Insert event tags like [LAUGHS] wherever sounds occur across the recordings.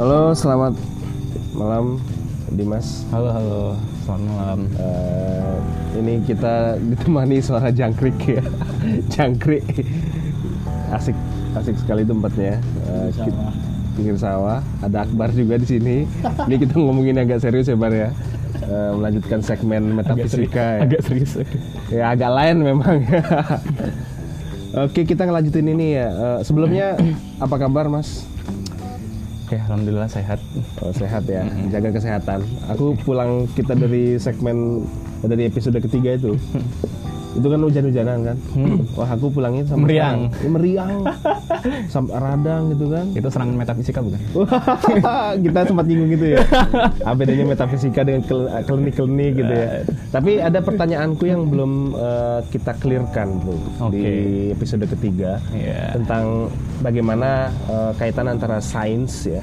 Halo, selamat malam Dimas. Halo, halo. Selamat malam. Eh, ini kita ditemani suara jangkrik ya. [LAUGHS] jangkrik. Asik, asik sekali tempatnya. Eh, ki- sawah. pinggir sawah. Ada Akbar juga di sini. [LAUGHS] ini kita ngomongin agak serius ya, Bar ya. Eh, melanjutkan segmen metafisika ya. Agak serius. Ya agak lain memang. [LAUGHS] Oke, kita ngelanjutin ini ya. Eh, sebelumnya [CLEARS THROAT] apa kabar, Mas? Oke, alhamdulillah sehat. Oh, sehat ya, jaga kesehatan. Aku pulang kita dari segmen dari episode ketiga itu. [LAUGHS] itu kan hujan-hujanan kan. Wah, aku pulangnya sama Meriang. Ya, meriang. [LAUGHS] Sampai radang gitu kan. Itu serangan metafisika bukan? [LAUGHS] Kita sempat nyinggung gitu ya. Apa [LAUGHS] bedanya metafisika dengan kel- klinik-klinik gitu ya. Tapi ada pertanyaanku yang belum eh, kita clearkan tuh di Oke. episode ketiga Iya. tentang bagaimana eh, kaitan antara sains ya.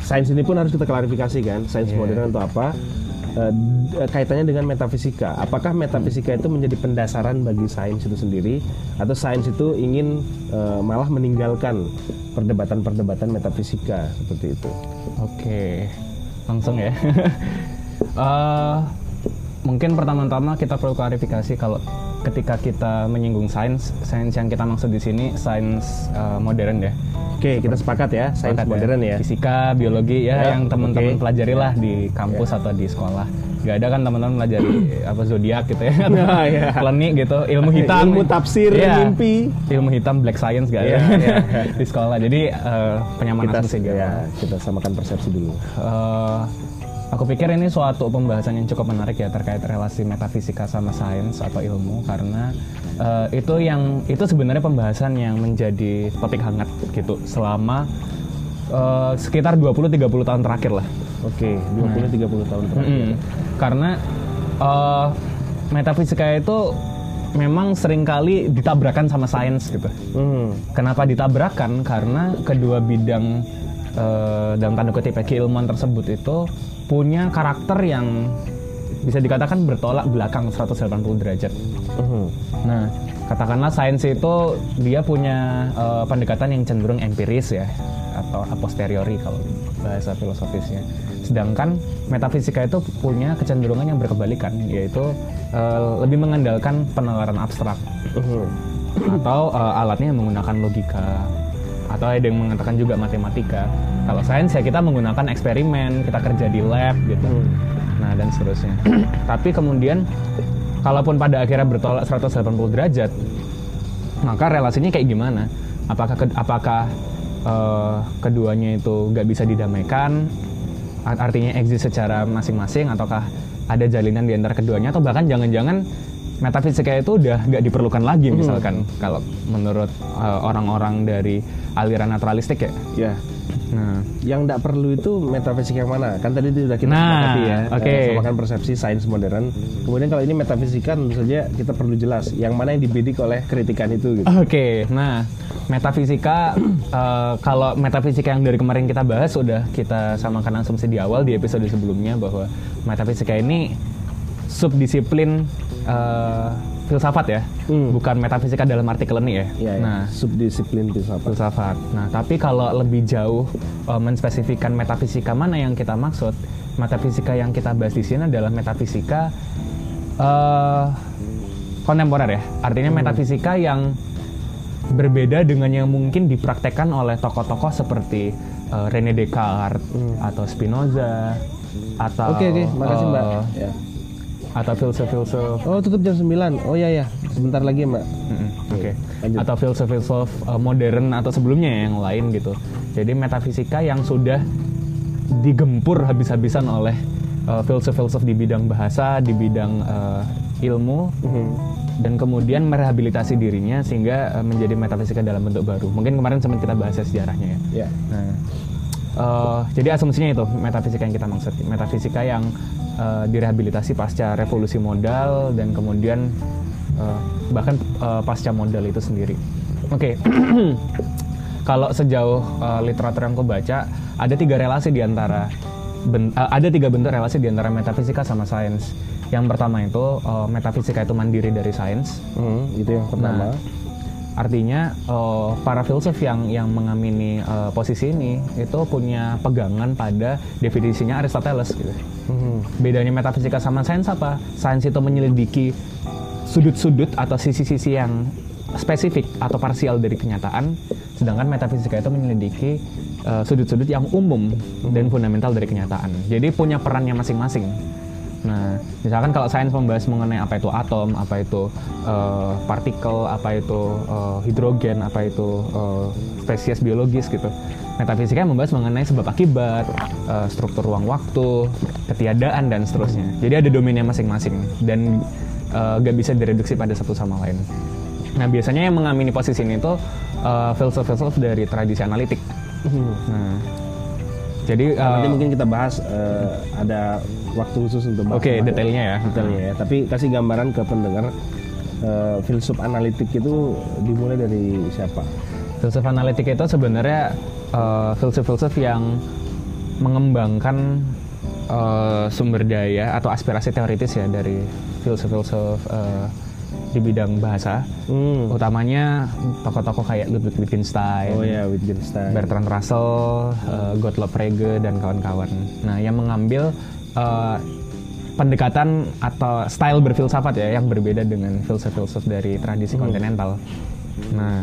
Sains ini pun harus kita klarifikasi kan, sains Iya. modern itu apa? Eh, kaitannya dengan metafisika. Apakah metafisika itu menjadi pendasaran bagi sains itu sendiri atau sains itu ingin eh, malah meninggalkan perdebatan-perdebatan metafisika seperti itu? Oke. Langsung ya. [LAUGHS] Eh, mungkin pertama-tama kita perlu klarifikasi kalau ketika kita menyinggung sains, sains yang kita maksud di sini sains eh, modern ya. Oke, kita sepakat ya, sains Sepakat modern ya. Fisika, biologi ya, Ya, yang teman-teman oke. pelajari lah di kampus atau di sekolah. Gak ada kan teman-teman pelajari [CLEARS THROAT] apa zodiak gitu ya, Nah, ya. klenik gitu, ilmu hitam, Ilmu tafsir, Iya. mimpi. ilmu hitam black science gak ada Iya, iya. [LAUGHS] di sekolah. Jadi eh, penyamanan Kita asumsi ya, kita samakan persepsi dulu. Eh, aku pikir ini suatu pembahasan yang cukup menarik ya terkait relasi metafisika sama sains atau ilmu karena eh, itu yang itu sebenarnya pembahasan yang menjadi topik hangat gitu selama eh, sekitar 20-30 tahun terakhir lah. Oke, 20-30 tahun terakhir. Mm-mm. Karena eh, metafisika itu memang sering kali ditabrakan sama sains gitu. Hmm. Kenapa ditabrakan? Karena kedua bidang eh, dalam tanda kutip ya, keilmuan tersebut itu punya karakter yang bisa dikatakan bertolak belakang 180 derajat. Mhm. Nah, katakanlah sains itu dia punya eh, pendekatan yang cenderung empiris ya atau a posteriori kalau bahasa filosofisnya. Sedangkan metafisika itu punya kecenderungan yang berkebalikan yaitu eh, lebih mengandalkan penalaran abstrak Mhm. atau eh, alatnya menggunakan logika atau ada yang mengatakan juga matematika. Kalau sains ya kita menggunakan eksperimen, kita kerja di lab gitu. Hmm. Nah, dan seterusnya. [CLEARS THROAT] Tapi kemudian kalaupun pada akhirnya bertolak 180 derajat, maka relasinya kayak gimana? Apakah ke- apakah eh, keduanya itu nggak bisa didamaikan? Art- Artinya exist secara masing-masing ataukah ada jalinan di antara keduanya atau bahkan jangan-jangan metafisika itu udah nggak diperlukan lagi misalkan kalau menurut eh, orang-orang dari aliran naturalistik ya. Ya, Nah, yang tidak perlu itu metafisika yang mana? Kan tadi sudah kita Nah, sepakati ya, oke. eh, samakan persepsi sains modern. Kemudian kalau ini metafisika tentu saja kita perlu jelas yang mana yang dibidik oleh kritikan itu. Gitu. Oke, nah metafisika [CLEARS THROAT] eh, kalau metafisika yang dari kemarin kita bahas sudah kita samakan asumsi di awal di episode sebelumnya bahwa metafisika ini subdisiplin eh, filsafat ya, Hmm. bukan metafisika dalam arti klinik ya. Ya, ya. Nah, subdisiplin filsafat. filsafat. Nah, tapi kalau lebih jauh eh, menspesifikkan metafisika mana yang kita maksud, metafisika yang kita bahas di sini adalah metafisika eh, kontemporer ya. Artinya metafisika yang berbeda dengan yang mungkin dipraktekkan oleh tokoh-tokoh seperti eh, René Descartes atau Spinoza atau Oke oke, makasih eh, Mbak. Ya. Atau filsuf-filsuf Oh tutup jam 9 Oh ya ya, sebentar lagi Mbak. Mm-mm, Oke. lanjut. Atau filsuf-filsuf uh, modern atau sebelumnya yang lain gitu. Jadi metafisika yang sudah digempur habis-habisan oleh uh, filsuf-filsuf di bidang bahasa, di bidang uh, ilmu, Mhm. dan kemudian merehabilitasi dirinya sehingga uh, menjadi metafisika dalam bentuk baru. Mungkin kemarin sempat kita bahas ya sejarahnya ya. Ya. Nah, eh, jadi asumsinya itu metafisika yang kita maksud, metafisika yang eh, direhabilitasi pasca revolusi modal dan kemudian eh, bahkan eh, pasca modal itu sendiri. Oke, [CLEARS THROAT] kalau sejauh eh, literatur yang aku baca ada tiga relasi di antara ben- eh, ada tiga bentuk relasi di antara metafisika sama sains. Yang pertama itu eh, metafisika itu mandiri dari sains. Mhm, itu yang pertama. Nah, Artinya eh, para filsuf yang yang mengamini eh, posisi ini itu punya pegangan pada definisinya Aristoteles gitu. Hmm. Bedanya metafisika sama sains apa? Sains itu menyelidiki sudut-sudut atau sisi-sisi yang spesifik atau parsial dari kenyataan, sedangkan metafisika itu menyelidiki eh, sudut-sudut yang umum dan fundamental dari kenyataan. Jadi punya perannya masing-masing. Nah, misalkan kalau sains membahas mengenai apa itu atom, apa itu eh, partikel, apa itu eh, hidrogen, apa itu eh, spesies biologis gitu. Metafisika membahas mengenai sebab akibat, eh, struktur ruang waktu, ketiadaan dan seterusnya. Jadi ada domainnya masing-masing dan eh, gak bisa direduksi pada satu sama lain. Nah, biasanya yang mengamini posisi ini itu eh, filsuf-filsuf dari tradisi analitik. Hmm. Nah, jadi eh, Nanti mungkin kita bahas eh, ada waktu khusus untuk bahas oke tentang detailnya ya. detailnya ya. Tapi kasih gambaran ke pendengar eh, filsuf analitik itu dimulai dari siapa? Filsuf analitik itu sebenarnya eh, filsuf-filsuf yang mengembangkan eh, sumber daya atau aspirasi teoritis ya dari filsuf-filsuf eh, di bidang bahasa, Hmm. utamanya tokoh-tokoh kayak Ludwig Wittgenstein, Oh ya, Wittgenstein. Bertrand Russell, eh, Gottlob Frege dan kawan-kawan. Nah, yang mengambil eh, pendekatan atau style berfilsafat ya yang berbeda dengan filsuf-filsuf dari tradisi kontinental. Nah,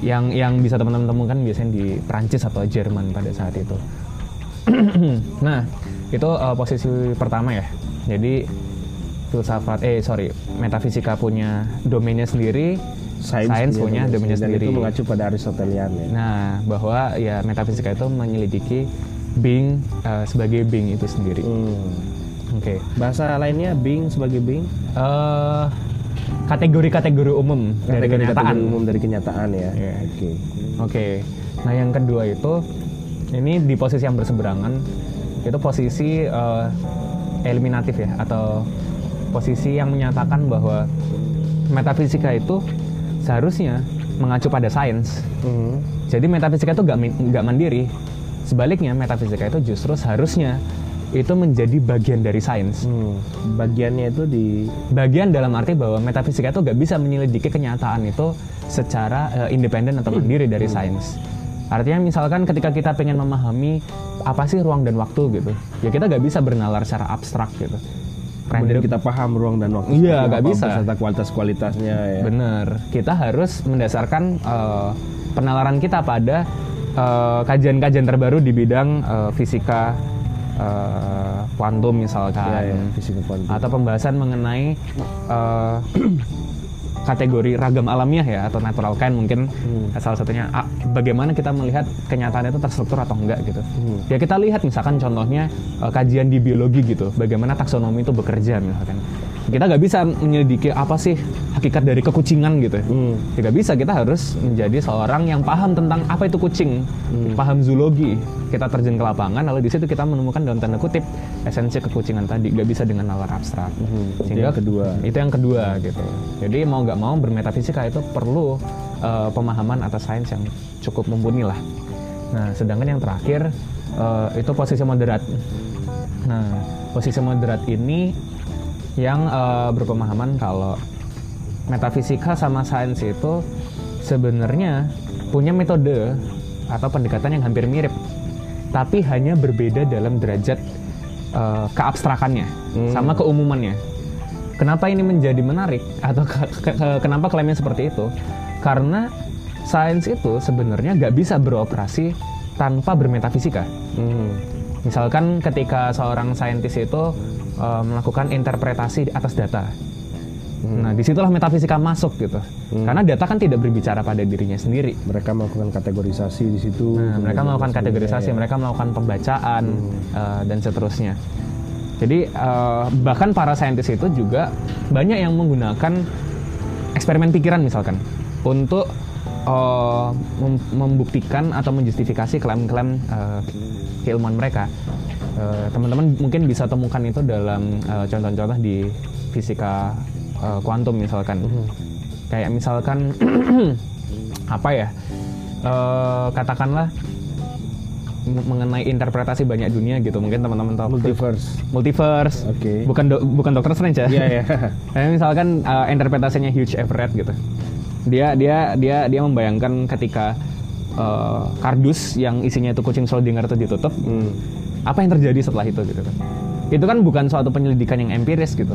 yang yang bisa teman-teman temukan biasanya di Prancis atau Jerman pada saat itu. [CLEARS THROAT] nah, itu eh, posisi pertama ya. Jadi filsafat eh sorry metafisika punya domainnya sendiri, sains, punya domainnya dan sendiri. itu mengacu pada Aristotelian ya. Nah, bahwa ya metafisika itu menyelidiki being eh, sebagai being itu sendiri. Hmm. Oke. Bahasa lainnya being sebagai being Eh, kategori-kategori umum dari kenyataan. kategori umum dari kenyataan ya. Iya. Oke. Oke. Nah, yang kedua itu ini di posisi yang berseberangan itu posisi eh, eliminatif ya atau posisi yang menyatakan bahwa metafisika itu seharusnya mengacu pada sains. Hmm. Jadi metafisika itu nggak mandiri. Sebaliknya metafisika itu justru seharusnya itu menjadi bagian dari sains. Hmm. Bagiannya itu di Bagian dalam arti bahwa metafisika itu nggak bisa menyelidiki kenyataan itu secara eh, independen atau mandiri dari sains. Artinya misalkan ketika kita pengen memahami apa sih ruang dan waktu gitu, ya kita nggak bisa bernalar secara abstrak gitu. Kemudian kita paham ruang dan waktu. Iya, nggak bisa. Beserta kualitas-kualitasnya ya. Bener, kita harus mendasarkan eh, penalaran kita pada eh, kajian-kajian terbaru di bidang eh, fisika kuantum misalkan, Ya, ya, fisika kuantum. atau pembahasan mengenai eh, kategori ragam alamiah ya atau natural kind mungkin Hmm. salah satunya ah, bagaimana kita melihat kenyataan itu terstruktur atau enggak gitu. Hmm. Ya kita lihat misalkan contohnya eh, kajian di biologi gitu, bagaimana taksonomi itu bekerja misalkan. Kita nggak bisa menyelidiki apa sih hakikat dari kekucingan gitu. Hmm. Tidak bisa, kita harus menjadi seorang yang paham tentang apa itu kucing, paham zoologi. Kita terjun ke lapangan, lalu di situ kita menemukan dalam tanda kutip esensi kekucingan tadi. Nggak bisa dengan nalar abstrak. Hmm, itu yang kedua. Itu yang kedua gitu. Jadi mau nggak mau bermetafisika itu perlu eh, pemahaman atas sains yang cukup mumpuni lah. Nah, sedangkan yang terakhir eh, itu posisi moderat. Nah, posisi moderat ini yang eh, berpemahaman kalau metafisika sama sains itu sebenarnya punya metode atau pendekatan yang hampir mirip, tapi hanya berbeda dalam derajat eh, keabstrakannya sama keumumannya. Kenapa ini menjadi menarik atau ke- ke- ke- kenapa klaimnya seperti itu? Karena sains itu sebenarnya nggak bisa beroperasi tanpa bermetafisika. Hmm. Misalkan ketika seorang saintis itu eh, melakukan interpretasi atas data. Nah, di situlah metafisika masuk gitu. Karena data kan tidak berbicara pada dirinya sendiri. Mereka melakukan kategorisasi di situ. Nah, mereka melakukan kategorisasi, ya. mereka melakukan pembacaan eh, dan seterusnya. Jadi eh, bahkan para saintis itu juga banyak yang menggunakan eksperimen pikiran misalkan untuk eh, mem- membuktikan atau menjustifikasi klaim-klaim eh, keilmuan mereka. Teman-teman mungkin bisa temukan itu dalam contoh-contoh di fisika eh, kuantum misalkan. Kayak misalkan [CLEARS THROAT] apa ya? Eh, katakanlah mengenai interpretasi banyak dunia gitu. Mungkin teman-teman tahu multiverse. multiverse. Oke. Bukan do- bukan Doctor Strange ya. Iya [LAUGHS] ya. Kayak misalkan uh, interpretasinya Huge Everett gitu. Dia dia dia dia membayangkan ketika eh, kardus yang isinya itu kucing Schrödinger itu ditutup, Hmm. apa yang terjadi setelah itu gitu kan. Itu kan bukan suatu penyelidikan yang empiris gitu.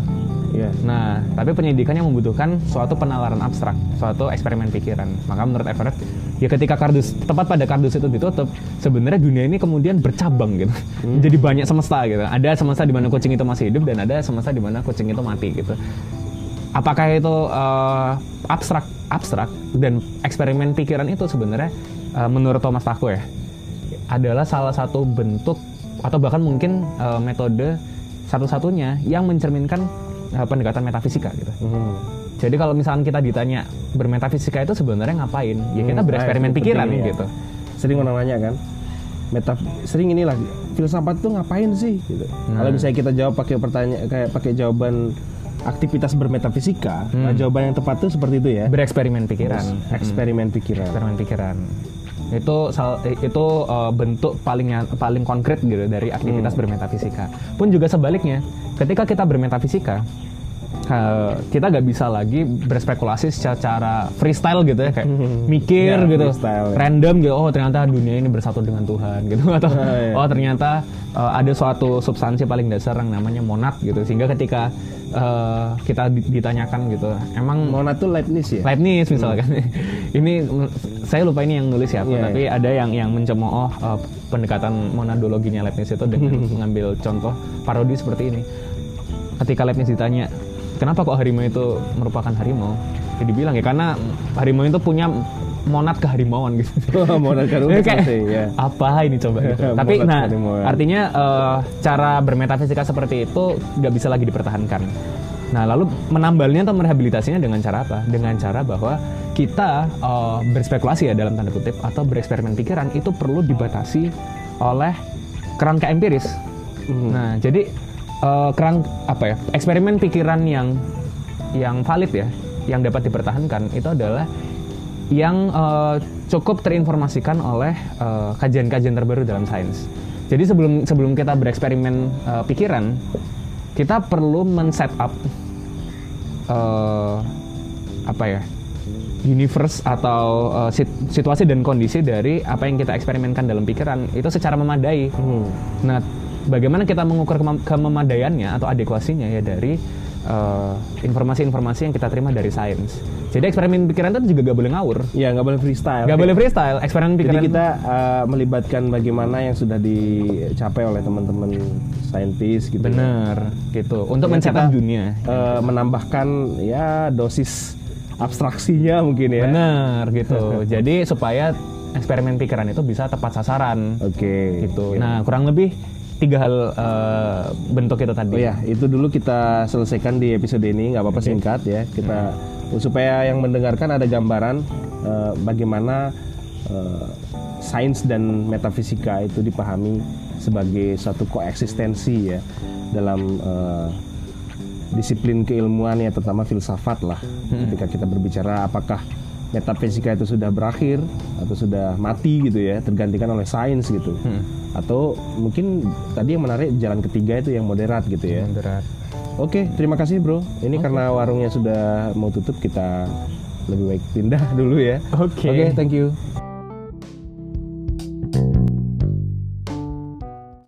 Iya. Nah, tapi penyelidikan yang membutuhkan suatu penalaran abstrak, suatu eksperimen pikiran. Maka menurut Everett, ya ketika kardus tepat pada kardus itu ditutup, sebenarnya dunia ini kemudian bercabang gitu. Jadi banyak semesta gitu. Ada semesta di mana kucing itu masih hidup dan ada semesta di mana kucing itu mati gitu. Apakah itu eh, abstrak abstrak dan eksperimen pikiran itu sebenarnya eh, menurut Thomas Taku ya adalah salah satu bentuk atau bahkan mungkin eh, metode satu-satunya yang mencerminkan eh, pendekatan metafisika gitu. Hmm. Jadi kalau misalkan kita ditanya bermetafisika itu sebenarnya ngapain? Ya kita Hmm, bereksperimen nah, pikiran ya. gitu. Sering orang nanya kan, meta sering inilah filsafat itu ngapain sih? Gitu. Nah. Kalau misalnya kita jawab pakai pertanyaan kayak pakai jawaban aktivitas bermetafisika, Hmm. nah, jawaban yang tepat itu seperti itu ya. Bereksperimen pikiran. Eksperimen pikiran. eksperimen pikiran itu itu uh, bentuk paling paling konkret gitu dari aktivitas Hmm. bermetafisika pun juga sebaliknya ketika kita bermetafisika uh, kita nggak bisa lagi berspekulasi secara freestyle gitu ya kayak [LAUGHS] mikir Ya, gitu freestyle, ya. random gitu oh ternyata dunia ini bersatu dengan Tuhan gitu [LAUGHS] atau Ah, iya. oh ternyata uh, ada suatu substansi paling dasar yang namanya monad gitu sehingga ketika uh, kita di- ditanyakan gitu emang Mona tuh Leibniz ya? Leibniz misalkan. [LAUGHS] ini mm, saya lupa ini yang nulis siapa, Iya, tapi ada yang yang mencemooh uh, pendekatan monadologinya Leibniz itu dengan mengambil contoh parodi seperti ini. Ketika Leibniz ditanya, kenapa kok harimau itu merupakan harimau? Ya dibilang ya karena harimau itu punya monad keharimauan gitu. Mona kan Ya, kayak, ya. apa ini coba gitu. [LAUGHS] Tapi nah keharimauan. artinya eh, cara bermetafisika seperti itu nggak bisa lagi dipertahankan. Nah lalu menambalnya atau merehabilitasinya dengan cara apa? Dengan cara bahwa kita eh, berspekulasi ya dalam tanda kutip atau bereksperimen pikiran itu perlu dibatasi oleh kerangka empiris. Hmm. Nah jadi eh, kerang apa ya eksperimen pikiran yang yang valid ya yang dapat dipertahankan itu adalah yang eh, cukup terinformasikan oleh eh, kajian-kajian terbaru dalam sains. Jadi sebelum sebelum kita bereksperimen eh, pikiran, kita perlu men-set up eh, apa ya universe atau sit- situasi dan kondisi dari apa yang kita eksperimenkan dalam pikiran itu secara memadai. Hmm. Nah, bagaimana kita mengukur kememadaiannya atau adekuasinya ya dari eh, informasi-informasi yang kita terima dari sains. Jadi eksperimen pikiran itu juga gak boleh ngawur, Ya nggak boleh freestyle. gak boleh freestyle. Eksperimen Jadi pikiran kita uh, melibatkan bagaimana yang sudah dicapai oleh teman-teman saintis gitu. bener gitu untuk Ya, mencetak dunia. Uh, menambahkan ya dosis abstraksinya mungkin ya. Bener gitu. [LAUGHS] Jadi supaya eksperimen pikiran itu bisa tepat sasaran Oke. gitu. Nah kurang lebih tiga hal eh, bentuk itu tadi. Oh ya, itu dulu kita selesaikan di episode ini, nggak apa-apa singkat ya. Kita supaya yang mendengarkan ada gambaran uh, bagaimana uh, sains dan metafisika itu dipahami sebagai suatu koeksistensi ya dalam uh, disiplin keilmuan ya terutama filsafat lah. Ketika kita berbicara apakah metafisika itu sudah berakhir atau sudah mati gitu ya, tergantikan oleh sains gitu. Hmm. Atau mungkin tadi yang menarik jalan ketiga itu yang moderat gitu ya. Berat. Oke, terima kasih bro. Ini karena warungnya sudah mau tutup, kita lebih baik pindah [LAUGHS] dulu ya. Oke. Oke, thank you.